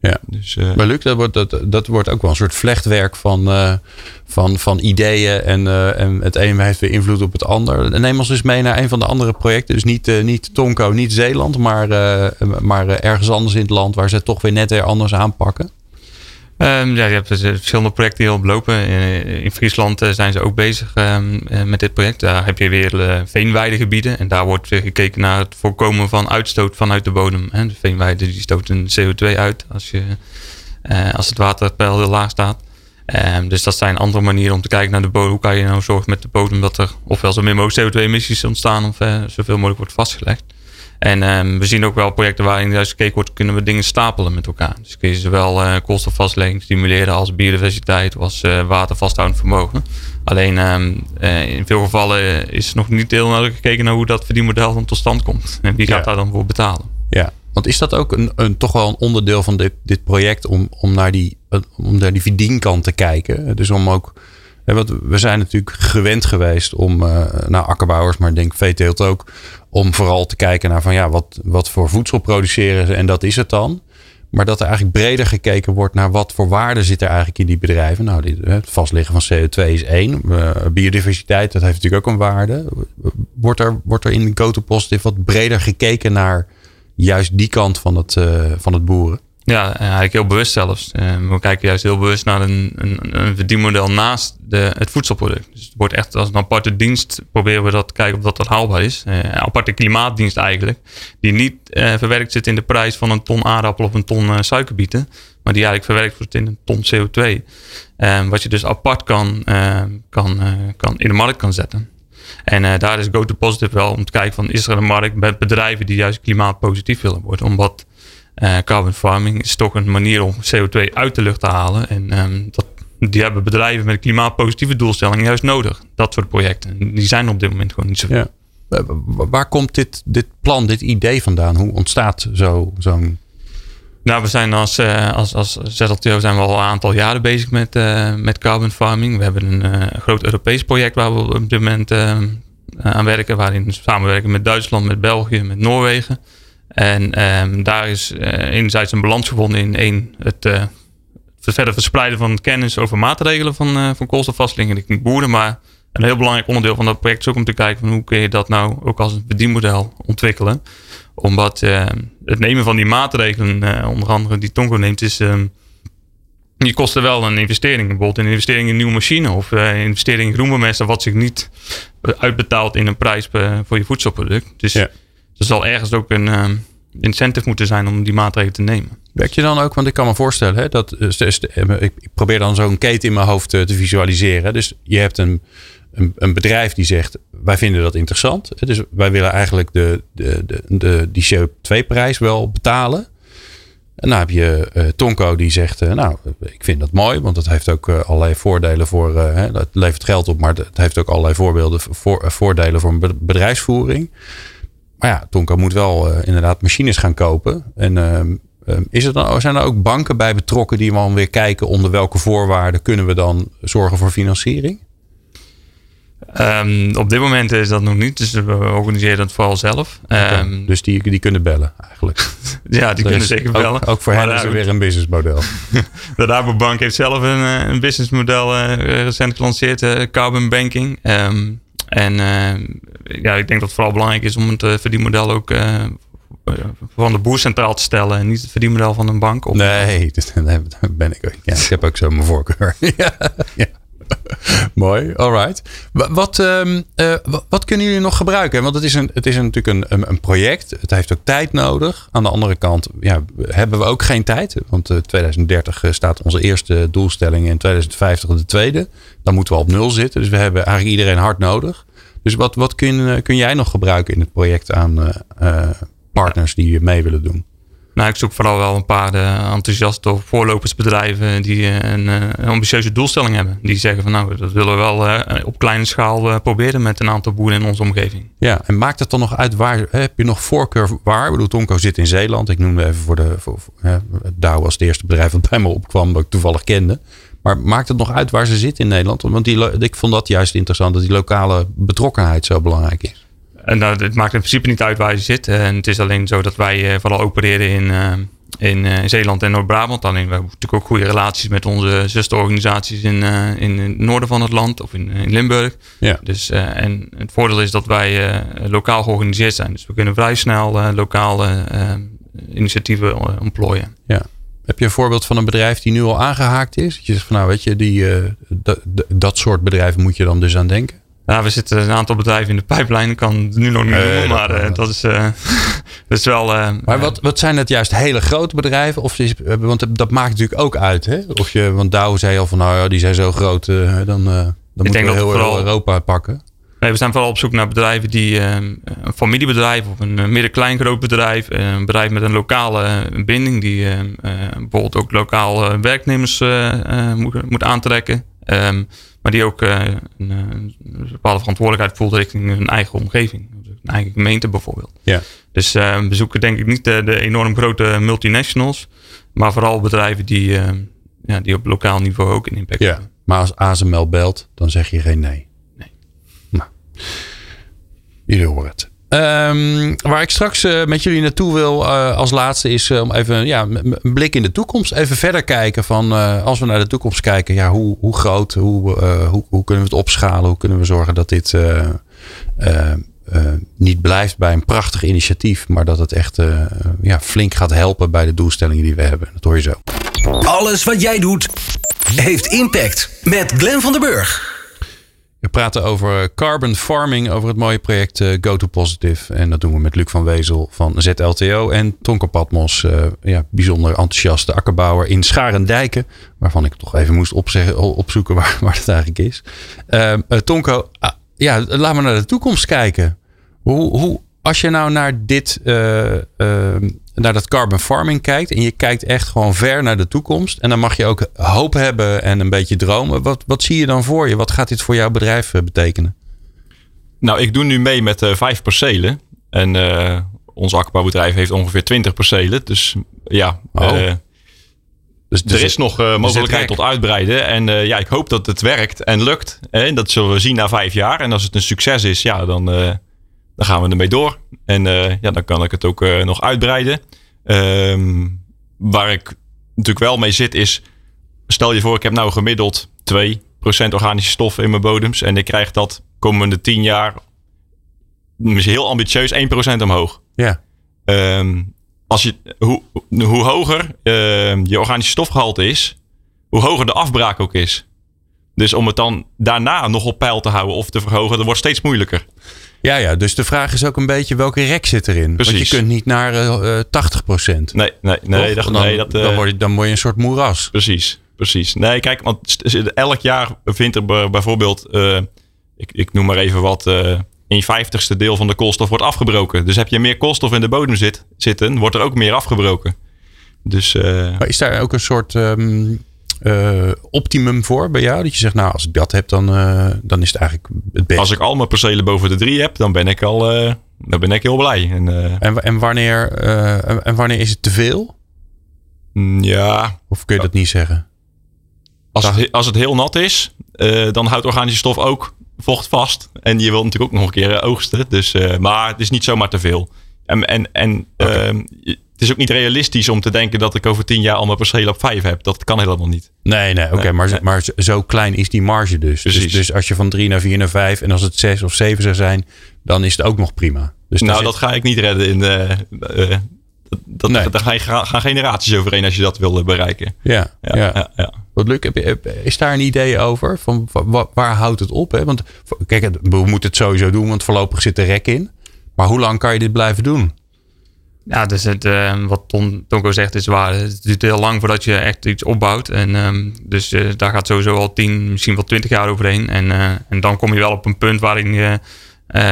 Ja. Dus, uh, maar Luc, dat wordt, dat, dat wordt ook wel een soort vlechtwerk van, uh, van, van ideeën. En, uh, en het een heeft weer invloed op het ander. Neem ons eens mee naar een van de andere projecten. Dus niet, niet Tonko, niet Zeeland, maar, maar ergens anders in het land waar ze het toch weer net weer anders aanpakken. Um, ja, je hebt verschillende projecten die al lopen. In, in Friesland zijn ze ook bezig um, met dit project. Daar heb je weer veenweidegebieden. En daar wordt weer gekeken naar het voorkomen van uitstoot vanuit de bodem. Hè. De veenweiden die stoten CO2 uit als, je, als het waterpeil heel laag staat. Um, dus dat zijn andere manieren om te kijken naar de bodem. Hoe kan je nou zorgen met de bodem dat er ofwel zo min mogelijk CO2-emissies ontstaan of zoveel mogelijk wordt vastgelegd. En um, we zien ook wel projecten waarin juist gekeken wordt, kunnen we dingen stapelen met elkaar. Dus kun je zowel uh, koolstofvastlegging stimuleren als biodiversiteit als uh, watervasthoudend vermogen. Alleen um, uh, in veel gevallen is nog niet heel nauwkeurig gekeken naar hoe dat verdienmodel dan tot stand komt. En wie gaat ja. daar dan voor betalen? Ja, want is dat ook een, een, toch wel een onderdeel van dit, dit project om, om, naar die, om naar die verdienkant te kijken? Dus om ook want we zijn natuurlijk gewend geweest om uh, naar akkerbouwers, maar ik denk veeteelt ook, om vooral te kijken naar van ja, wat, wat voor voedsel produceren ze en dat is het dan. Maar dat er eigenlijk breder gekeken wordt naar wat voor waarde zit er eigenlijk in die bedrijven. Nou, het vastleggen van CO2 is één. Uh, biodiversiteit, dat heeft natuurlijk ook een waarde. Wordt er, wordt er in Go to Positive wat breder gekeken naar juist die kant van het, uh, van het boeren? Ja, eigenlijk heel bewust zelfs. Uh, we kijken juist heel bewust naar een, een, een verdienmodel naast de, het voedselproduct. Dus het wordt echt als een aparte dienst proberen we dat kijken of dat, dat haalbaar is. Uh, een aparte klimaatdienst eigenlijk. Die niet verwerkt zit in de prijs van een ton aardappel of een ton suikerbieten. Maar die eigenlijk verwerkt wordt in een ton CO2. wat je dus apart kan, kan, kan in de markt kan zetten. En daar is Go to Positive wel om te kijken van is er een markt met bedrijven die juist klimaatpositief willen worden. Omdat uh, carbon farming is toch een manier om CO2 uit de lucht te halen. En um, dat, die hebben bedrijven met klimaatpositieve doelstellingen juist nodig. Dat soort projecten. Die zijn op dit moment gewoon niet zo ja. Waar komt dit, dit plan, dit idee vandaan? Hoe ontstaat zo'n... Zo nou, we zijn als, uh, als, als ZLTO zijn we al een aantal jaren bezig met, uh, met carbon farming. We hebben een uh, groot Europees project waar we op dit moment aan werken. Waarin we samenwerken met Duitsland, met België, met Noorwegen. En um, daar is enerzijds een balans gevonden in één, het, het verder verspreiden van kennis over maatregelen van, van koolstofvaststelling richting boeren. Maar een heel belangrijk onderdeel van dat project is ook om te kijken van hoe kun je dat nou ook als een verdienmodel ontwikkelen omdat uh, het nemen van die maatregelen, uh, onder andere die Tongo neemt, is. Uh, die kosten wel een investering. Bijvoorbeeld een investering in een nieuwe machine of een investering in groenbemester, wat zich niet uitbetaalt in een prijs voor je voedselproduct. Dus ja. Er zal ergens ook een incentive moeten zijn om die maatregelen te nemen. Werk je dan ook, want ik kan me voorstellen, hè, dat, ik probeer dan zo'n keten in mijn hoofd te visualiseren. Dus je hebt een, een, een, bedrijf die zegt: wij vinden dat interessant. Dus wij willen eigenlijk de, de, de, de, die CO2-prijs wel betalen. En dan heb je uh, Tonko die zegt: Nou, ik vind dat mooi, want dat heeft ook allerlei voordelen voor. het levert geld op, maar het heeft ook allerlei voorbeelden voor, voordelen voor een bedrijfsvoering. Maar ja, Tonko moet wel inderdaad machines gaan kopen. En ehm, ehm, is er dan, zijn er ook banken bij betrokken die dan weer kijken onder welke voorwaarden kunnen we dan zorgen voor financiering? Um, op dit moment is dat nog niet, dus we organiseren dat vooral zelf. Okay. Um, dus die, die kunnen bellen eigenlijk? ja, die kunnen zeker bellen. Ook, ook voor hen is er weer een businessmodel. de Rabobank heeft zelf een, eh, een businessmodel uh, recent gelanceerd, uh, Carbon Banking. Um, en ja, ik denk dat het vooral belangrijk is om het verdienmodel ook van de boer centraal te stellen en niet het verdienmodel van een bank. Nee, daar ben ik ook. Ja, ik heb ook zo mijn voorkeur. ja. Mooi, alright. Wat, um, uh, wat kunnen jullie nog gebruiken? Want het is, een, het is natuurlijk een, een, project. Het heeft ook tijd nodig. Aan de andere kant ja, hebben we ook geen tijd. Want uh, 2030 staat onze eerste doelstelling in 2050 de tweede. Dan moeten we op nul zitten. Dus we hebben eigenlijk iedereen hard nodig. Dus wat, wat kun, eh, kun jij nog gebruiken in het project aan partners die mee willen doen? Nou, ik zoek vooral wel een paar uh, enthousiaste voorlopersbedrijven die een, uh, een, ambitieuze doelstelling hebben. Die zeggen van nou, dat willen we wel op kleine schaal proberen met een aantal boeren in onze omgeving. Ja, en maakt het dan nog uit waar, heb je nog voorkeur waar? Ik bedoel, Tonko zit in Zeeland. Ik noemde even voor de, voor, Douw was het eerste bedrijf dat bij me opkwam, dat ik toevallig kende. Maar maakt het nog uit waar ze zit in Nederland? Want die, ik vond dat juist interessant, dat die lokale betrokkenheid zo belangrijk is. En nou, het maakt in principe niet uit waar je zit. En het is alleen zo dat wij uh, vooral opereren in, uh, in Zeeland en Noord-Brabant. Alleen we hebben natuurlijk ook goede relaties met onze zusterorganisaties in, in het noorden van het land of in, in Limburg. Ja. Dus, en het voordeel is dat wij lokaal georganiseerd zijn. Dus we kunnen vrij snel lokale initiatieven ontplooien. Ja. Heb je een voorbeeld van een bedrijf die nu al aangehaakt is? Dat je zegt van nou weet je, die, dat soort bedrijven moet je dan dus aan denken? Nou, we zitten een aantal bedrijven in de pijplijn. Ik kan het nu nog niet noemen, maar uh, dat, is, uh, dat is wel... Uh, maar wat, wat zijn het juist hele grote bedrijven? Of is, want dat maakt natuurlijk ook uit. Hè? Of je, want Dow zei al van nou ja, die zijn zo groot. dan dan moeten we heel vooral, Europa pakken. Nee, we zijn vooral op zoek naar bedrijven die een familiebedrijf of een midden-klein groot bedrijf. Een bedrijf met een lokale binding die bijvoorbeeld ook lokaal werknemers moet, moet aantrekken. Um, maar die ook uh, een, een, bepaalde verantwoordelijkheid voelt richting hun eigen omgeving. Een eigen gemeente bijvoorbeeld. Ja. Dus uh, we zoeken denk ik niet de, de, enorm grote multinationals. Maar vooral bedrijven die, uh, ja, die op lokaal niveau ook een impact ja. hebben. Maar als ASML belt, dan zeg je geen nee. Nee. Nou, jullie horen het. Um, waar ik straks uh, met jullie naartoe wil uh, als laatste is uh, om even ja, een blik in de toekomst. Even verder kijken van als we naar de toekomst kijken. Ja, hoe, hoe groot, hoe, hoe, hoe kunnen we het opschalen? Hoe kunnen we zorgen dat dit niet blijft bij een prachtig initiatief. Maar dat het echt ja, flink gaat helpen bij de doelstellingen die we hebben. Dat hoor je zo. Alles wat jij doet heeft impact. Met Glenn van den Burg. We praten over carbon farming, over het mooie project uh, Go to Positive. En dat doen we met Luc van Wezel van ZLTO en Tonko Patmos, uh, ja, bijzonder enthousiaste akkerbouwer in Scharendijken. Waarvan ik toch even moest opzoeken waar, waar het eigenlijk is. Uh, Tonko, ja, laten we naar de toekomst kijken. Hoe, hoe, als je nou naar dit, uh, naar dat carbon farming kijkt en je kijkt echt gewoon ver naar de toekomst en dan mag je ook hoop hebben en een beetje dromen. Wat, wat zie je dan voor je? Wat gaat dit voor jouw bedrijf betekenen? Nou, ik doe nu mee met uh, vijf percelen en ons akkerbouwbedrijf heeft ongeveer 20 percelen. Dus ja, oh. Dus, er is nog uh, mogelijkheid tot uitbreiden. En uh, ja, ik hoop dat het werkt en lukt. En dat zullen we zien na vijf jaar. En als het een succes is, ja, dan, uh, dan gaan we ermee door. En ja, dan kan ik het ook nog uitbreiden. Um, waar ik natuurlijk wel mee zit is... Stel je voor, ik heb nou gemiddeld 2% organische stoffen in mijn bodems. En ik krijg dat komende 10 jaar... Misschien heel ambitieus 1% omhoog. Ja. Um, als je, hoe, hoe hoger uh, je organische stofgehalte is, hoe hoger de afbraak ook is. Dus om het dan daarna nog op peil te houden of te verhogen, dat wordt steeds moeilijker. Ja, ja, dus de vraag is ook een beetje welke rek zit erin. Precies. Want je kunt niet naar uh, 80%. Nee, nee, nee. Dat, dan, nee dat, uh, dan, word je, dan word je een soort moeras. Precies, precies. Nee, kijk, want elk jaar vindt er bijvoorbeeld, uh, ik, ik noem maar even wat, een vijftigste deel van de koolstof wordt afgebroken. Dus heb je meer koolstof in de bodem zit, zitten, wordt er ook meer afgebroken. Dus, maar is daar ook een soort um, uh, optimum voor bij jou? Dat je zegt, nou, als ik dat heb, dan, uh, dan is het eigenlijk het beste. Als ik al mijn percelen boven de drie heb, dan ben ik al dan ben ik heel blij. En, en, en, wanneer, en wanneer is het te veel? Mm, ja. Of kun je dat niet zeggen? Als het, als het heel nat is, dan houdt organische stof ook vocht vast. En je wilt natuurlijk ook nog een keer eh, oogsten. Dus, maar het is niet zomaar te veel. En, en, en okay. Het is ook niet realistisch om te denken dat ik over tien jaar al mijn percelen op vijf heb. Dat kan helemaal niet. Nee, nee, oké. Okay, nee, maar, nee. maar zo klein is die marge dus. dus. Dus als je van drie naar vier naar vijf en als het zes of zeven zou zijn, dan is het ook nog prima. Dus nou, dat ga ik niet redden in de. Uh, dat, nee. Daar gaan, gaan generaties overheen als je dat wil bereiken. Ja, ja, ja. ja, ja. Wat leuk. Is daar een idee over? Van, waar houdt het op? Hè? Want kijk, we moeten het sowieso doen, want voorlopig zit de rek in. Maar hoe lang kan je dit blijven doen? Ja, dus het, uh, wat Ton, Tonko zegt is waar. Het duurt heel lang voordat je echt iets opbouwt. En um, dus uh, daar gaat sowieso al 10, misschien wel 20 jaar overheen. En, uh, en dan kom je wel op een punt waarin je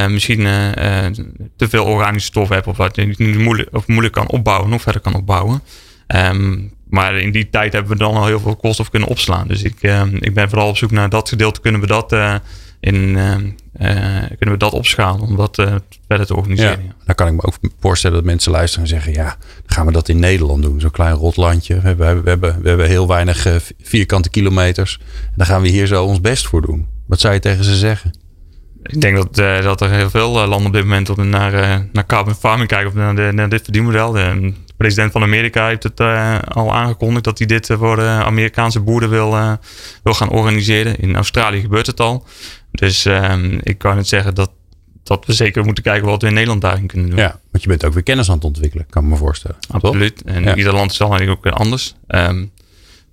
misschien te veel organische stof hebt. Of wat je niet moeilijk, of moeilijk kan opbouwen, nog verder kan opbouwen. Um, maar in die tijd hebben we dan al heel veel koolstof kunnen opslaan. Dus ik, ik ben vooral op zoek naar dat gedeelte. Kunnen we dat, in, uh, kunnen we dat opschalen om dat verder te organiseren? Ja, dan kan ik me ook voorstellen dat mensen luisteren en zeggen: ja, dan gaan we dat in Nederland doen. Zo'n klein rotlandje. We hebben, we, hebben, we hebben heel weinig vierkante kilometers. En daar gaan we hier zo ons best voor doen. Wat zou je tegen ze zeggen? Ik denk dat, uh, dat er heel veel landen op dit moment op naar, uh, naar carbon farming kijken. Of naar, de, naar dit verdienmodel. De, president van Amerika heeft het uh, al aangekondigd dat hij dit voor de Amerikaanse boeren wil, uh, wil gaan organiseren. In Australië gebeurt het al. Dus um, ik kan het zeggen dat, dat we zeker moeten kijken wat we in Nederland daarin kunnen doen. Ja, want je bent ook weer kennis aan het ontwikkelen, kan ik me voorstellen. Absoluut. En ja. ieder land is dan eigenlijk ook weer anders. Um,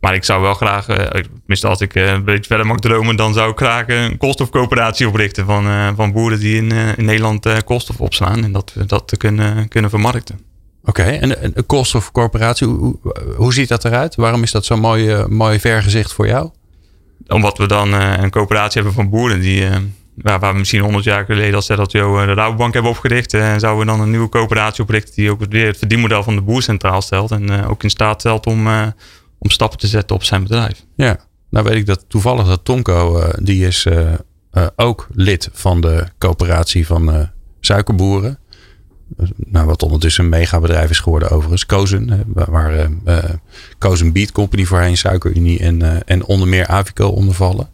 maar ik zou wel graag, uh, tenminste als ik uh, een beetje verder mag dromen, dan zou ik graag een koolstofcoöperatie oprichten van, uh, van boeren die in, in Nederland koolstof opslaan en dat we dat kunnen, kunnen vermarkten. Oké, okay, en een koolstofcorporatie, hoe, hoe ziet dat eruit? Waarom is dat zo'n mooi, mooi vergezicht voor jou? Omdat we dan uh, een coöperatie hebben van boeren die, uh, waar, we misschien 100 jaar geleden als dat Jo de Rabobank hebben opgericht, en zouden we dan een nieuwe coöperatie oprichten die ook weer het verdienmodel van de boer centraal stelt en ook in staat stelt om, om stappen te zetten op zijn bedrijf. Ja, nou weet ik dat toevallig dat Tonko, die is ook lid van de coöperatie van suikerboeren nou, wat ondertussen een megabedrijf is geworden overigens. Kozen, waar uh, uh, Kozen Beat Company voorheen, Suikerunie en, uh, en onder meer Avico ondervallen.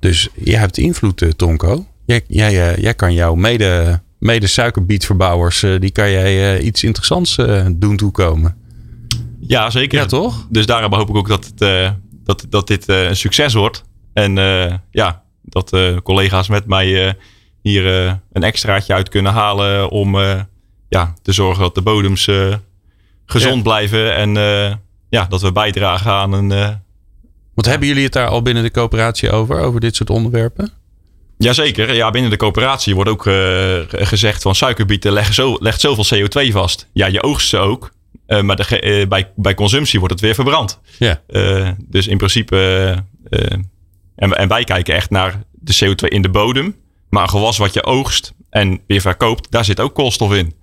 Dus jij hebt invloed, Tonko. Jij, jij, jij kan jouw mede, mede suikerbietverbouwers, die kan jij iets interessants doen toekomen. Ja, zeker. Ja, toch? Dus daarom hoop ik ook dat, het, dat, dat dit een succes wordt. En ja, dat collega's met mij hier een extraatje uit kunnen halen om ja, te zorgen dat de bodems uh, gezond ja. blijven. En uh, ja, dat we bijdragen aan een. Uh, Want hebben jullie het daar al binnen de coöperatie over, over dit soort onderwerpen? Jazeker. Ja, binnen de coöperatie wordt ook gezegd van suikerbieten leggen zo, legt zoveel CO2 vast. Ja, je oogst ze ook. maar de, bij, bij consumptie wordt het weer verbrand. Ja. dus in principe. En, en wij kijken echt naar de CO2 in de bodem. Maar een gewas wat je oogst en weer verkoopt, daar zit ook koolstof in.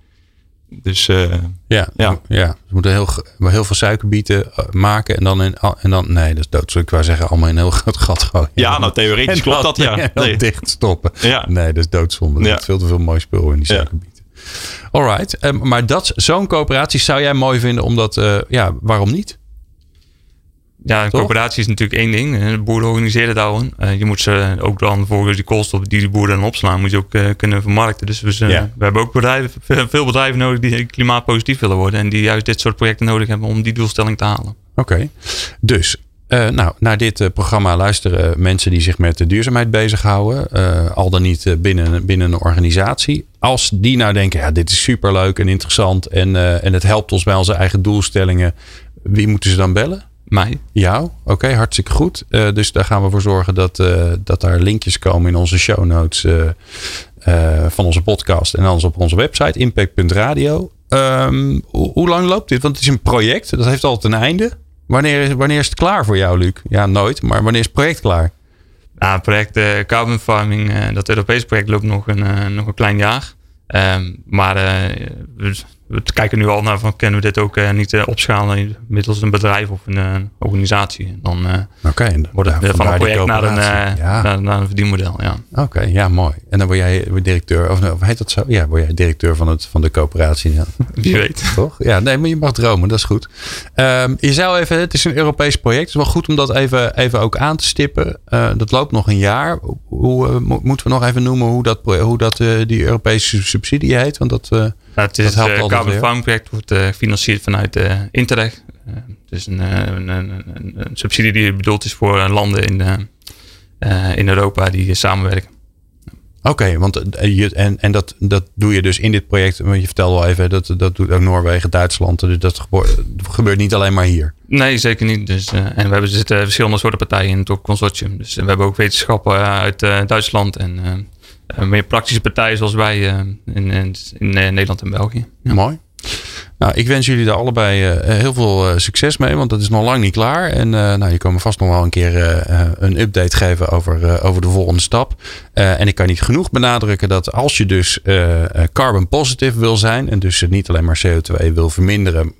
Dus uh, ja, ja. ja, ze moeten heel, heel veel suikerbieten eh, maken en dan, in, en dan nee, dat is dood. Ik wou zeggen, allemaal in een heel groot gat gooien. Ja, nou theoretisch klopt dat, ja. En nee. dicht stoppen. Ja. Nee, dat is doodzonde. Er ja. veel te veel mooi spul in die suikerbieten. Ja. Alright, um, maar dat zo'n coöperatie zou jij mooi vinden, omdat, uh, ja, waarom niet? Ja, een coöperatie is natuurlijk één ding. De boeren organiseren daar Uh, je moet ze ook dan voor die koolstof die de boeren dan opslaan, moet je ook uh, kunnen vermarkten. Dus we, ja. we hebben ook bedrijven, veel bedrijven nodig die klimaatpositief willen worden. En die juist dit soort projecten nodig hebben om die doelstelling te halen. Oké, okay. dus uh, nou, naar dit programma luisteren mensen die zich met de duurzaamheid bezighouden. al dan niet binnen, binnen een organisatie. Als die nou denken, ja, dit is superleuk en interessant en, en het helpt ons bij onze eigen doelstellingen. Wie moeten ze dan bellen? Mij. Jou? Oké, hartstikke goed. Uh, dus daar gaan we voor zorgen dat, uh, dat daar linkjes komen in onze show notes uh, van onze podcast. En anders op onze website impact.radio. Um, hoe lang loopt dit? Want het is een project. Dat heeft altijd een einde. Wanneer, wanneer is het klaar voor jou, Luc? Ja, nooit. Maar wanneer is het project klaar? Nou, het project Carbon Farming, dat Europese project loopt nog een, nog een klein jaar. Um, maar we, we kijken nu al naar van kunnen we dit ook uh, niet uh, opschalen middels een bedrijf of een uh, organisatie. Dan okay, wordt het van een project naar een, ja. naar, naar, een verdienmodel. Ja. Oké, ja, mooi. En dan word jij directeur, of, of heet dat zo? Ja, word jij directeur van, het, van de coöperatie. Ja. Wie weet. Toch? Ja, nee, maar je mag dromen, dat is goed. Um, je zou even, het is een Europees project. Het is wel goed om dat even, even ook aan te stippen. dat loopt nog een jaar. Hoe moeten we nog even noemen hoe dat, hoe dat die Europese subsidie heet? Want dat nou, het is, het Carbon Farm project wordt uh, gefinancierd vanuit uh, Interreg. Het is een, een, een, een, subsidie die bedoeld is voor landen in, in Europa die samenwerken. Oké, okay, want je, en, en dat, dat doe je dus in dit project. Want je vertelde al even, dat, dat doet ook Noorwegen, Duitsland. Dus dat gebeurt, gebeurt niet alleen maar hier. Nee, zeker niet. Dus, en we hebben, zitten verschillende soorten partijen in het consortium. Dus we hebben ook wetenschappen uit Duitsland en uh, meer praktische partijen zoals wij uh, in, in, eh, Nederland en België. Mooi. Nou, ik wens jullie daar allebei uh, heel veel succes mee, want dat is nog lang niet klaar. En nou, je kan me vast nog wel een keer een update geven over, over de volgende stap. en ik kan niet genoeg benadrukken dat als je dus carbon positive wil zijn, en dus niet alleen maar CO2 wil verminderen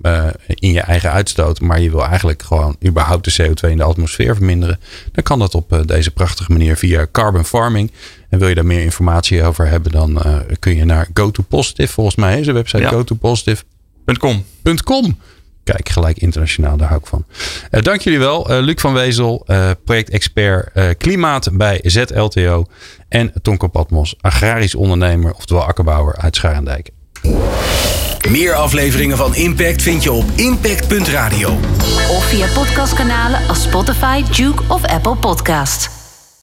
in je eigen uitstoot, maar je wil eigenlijk gewoon überhaupt de CO2 in de atmosfeer verminderen, dan kan dat op deze prachtige manier via carbon farming. En wil je daar meer informatie over hebben, dan uh, kun je naar GoToPositive. Volgens mij is de website ja. gotopositive.com. .com. Kijk, gelijk internationaal, daar hou ik van. Uh, dank jullie wel. Uh, Luc van Wezel, projectexpert klimaat bij ZLTO. En Tonko Patmos, agrarisch ondernemer, oftewel akkerbouwer uit Scharendijk. Meer afleveringen van Impact vind je op impact.radio. Of via podcastkanalen als Spotify, Duke of Apple Podcast.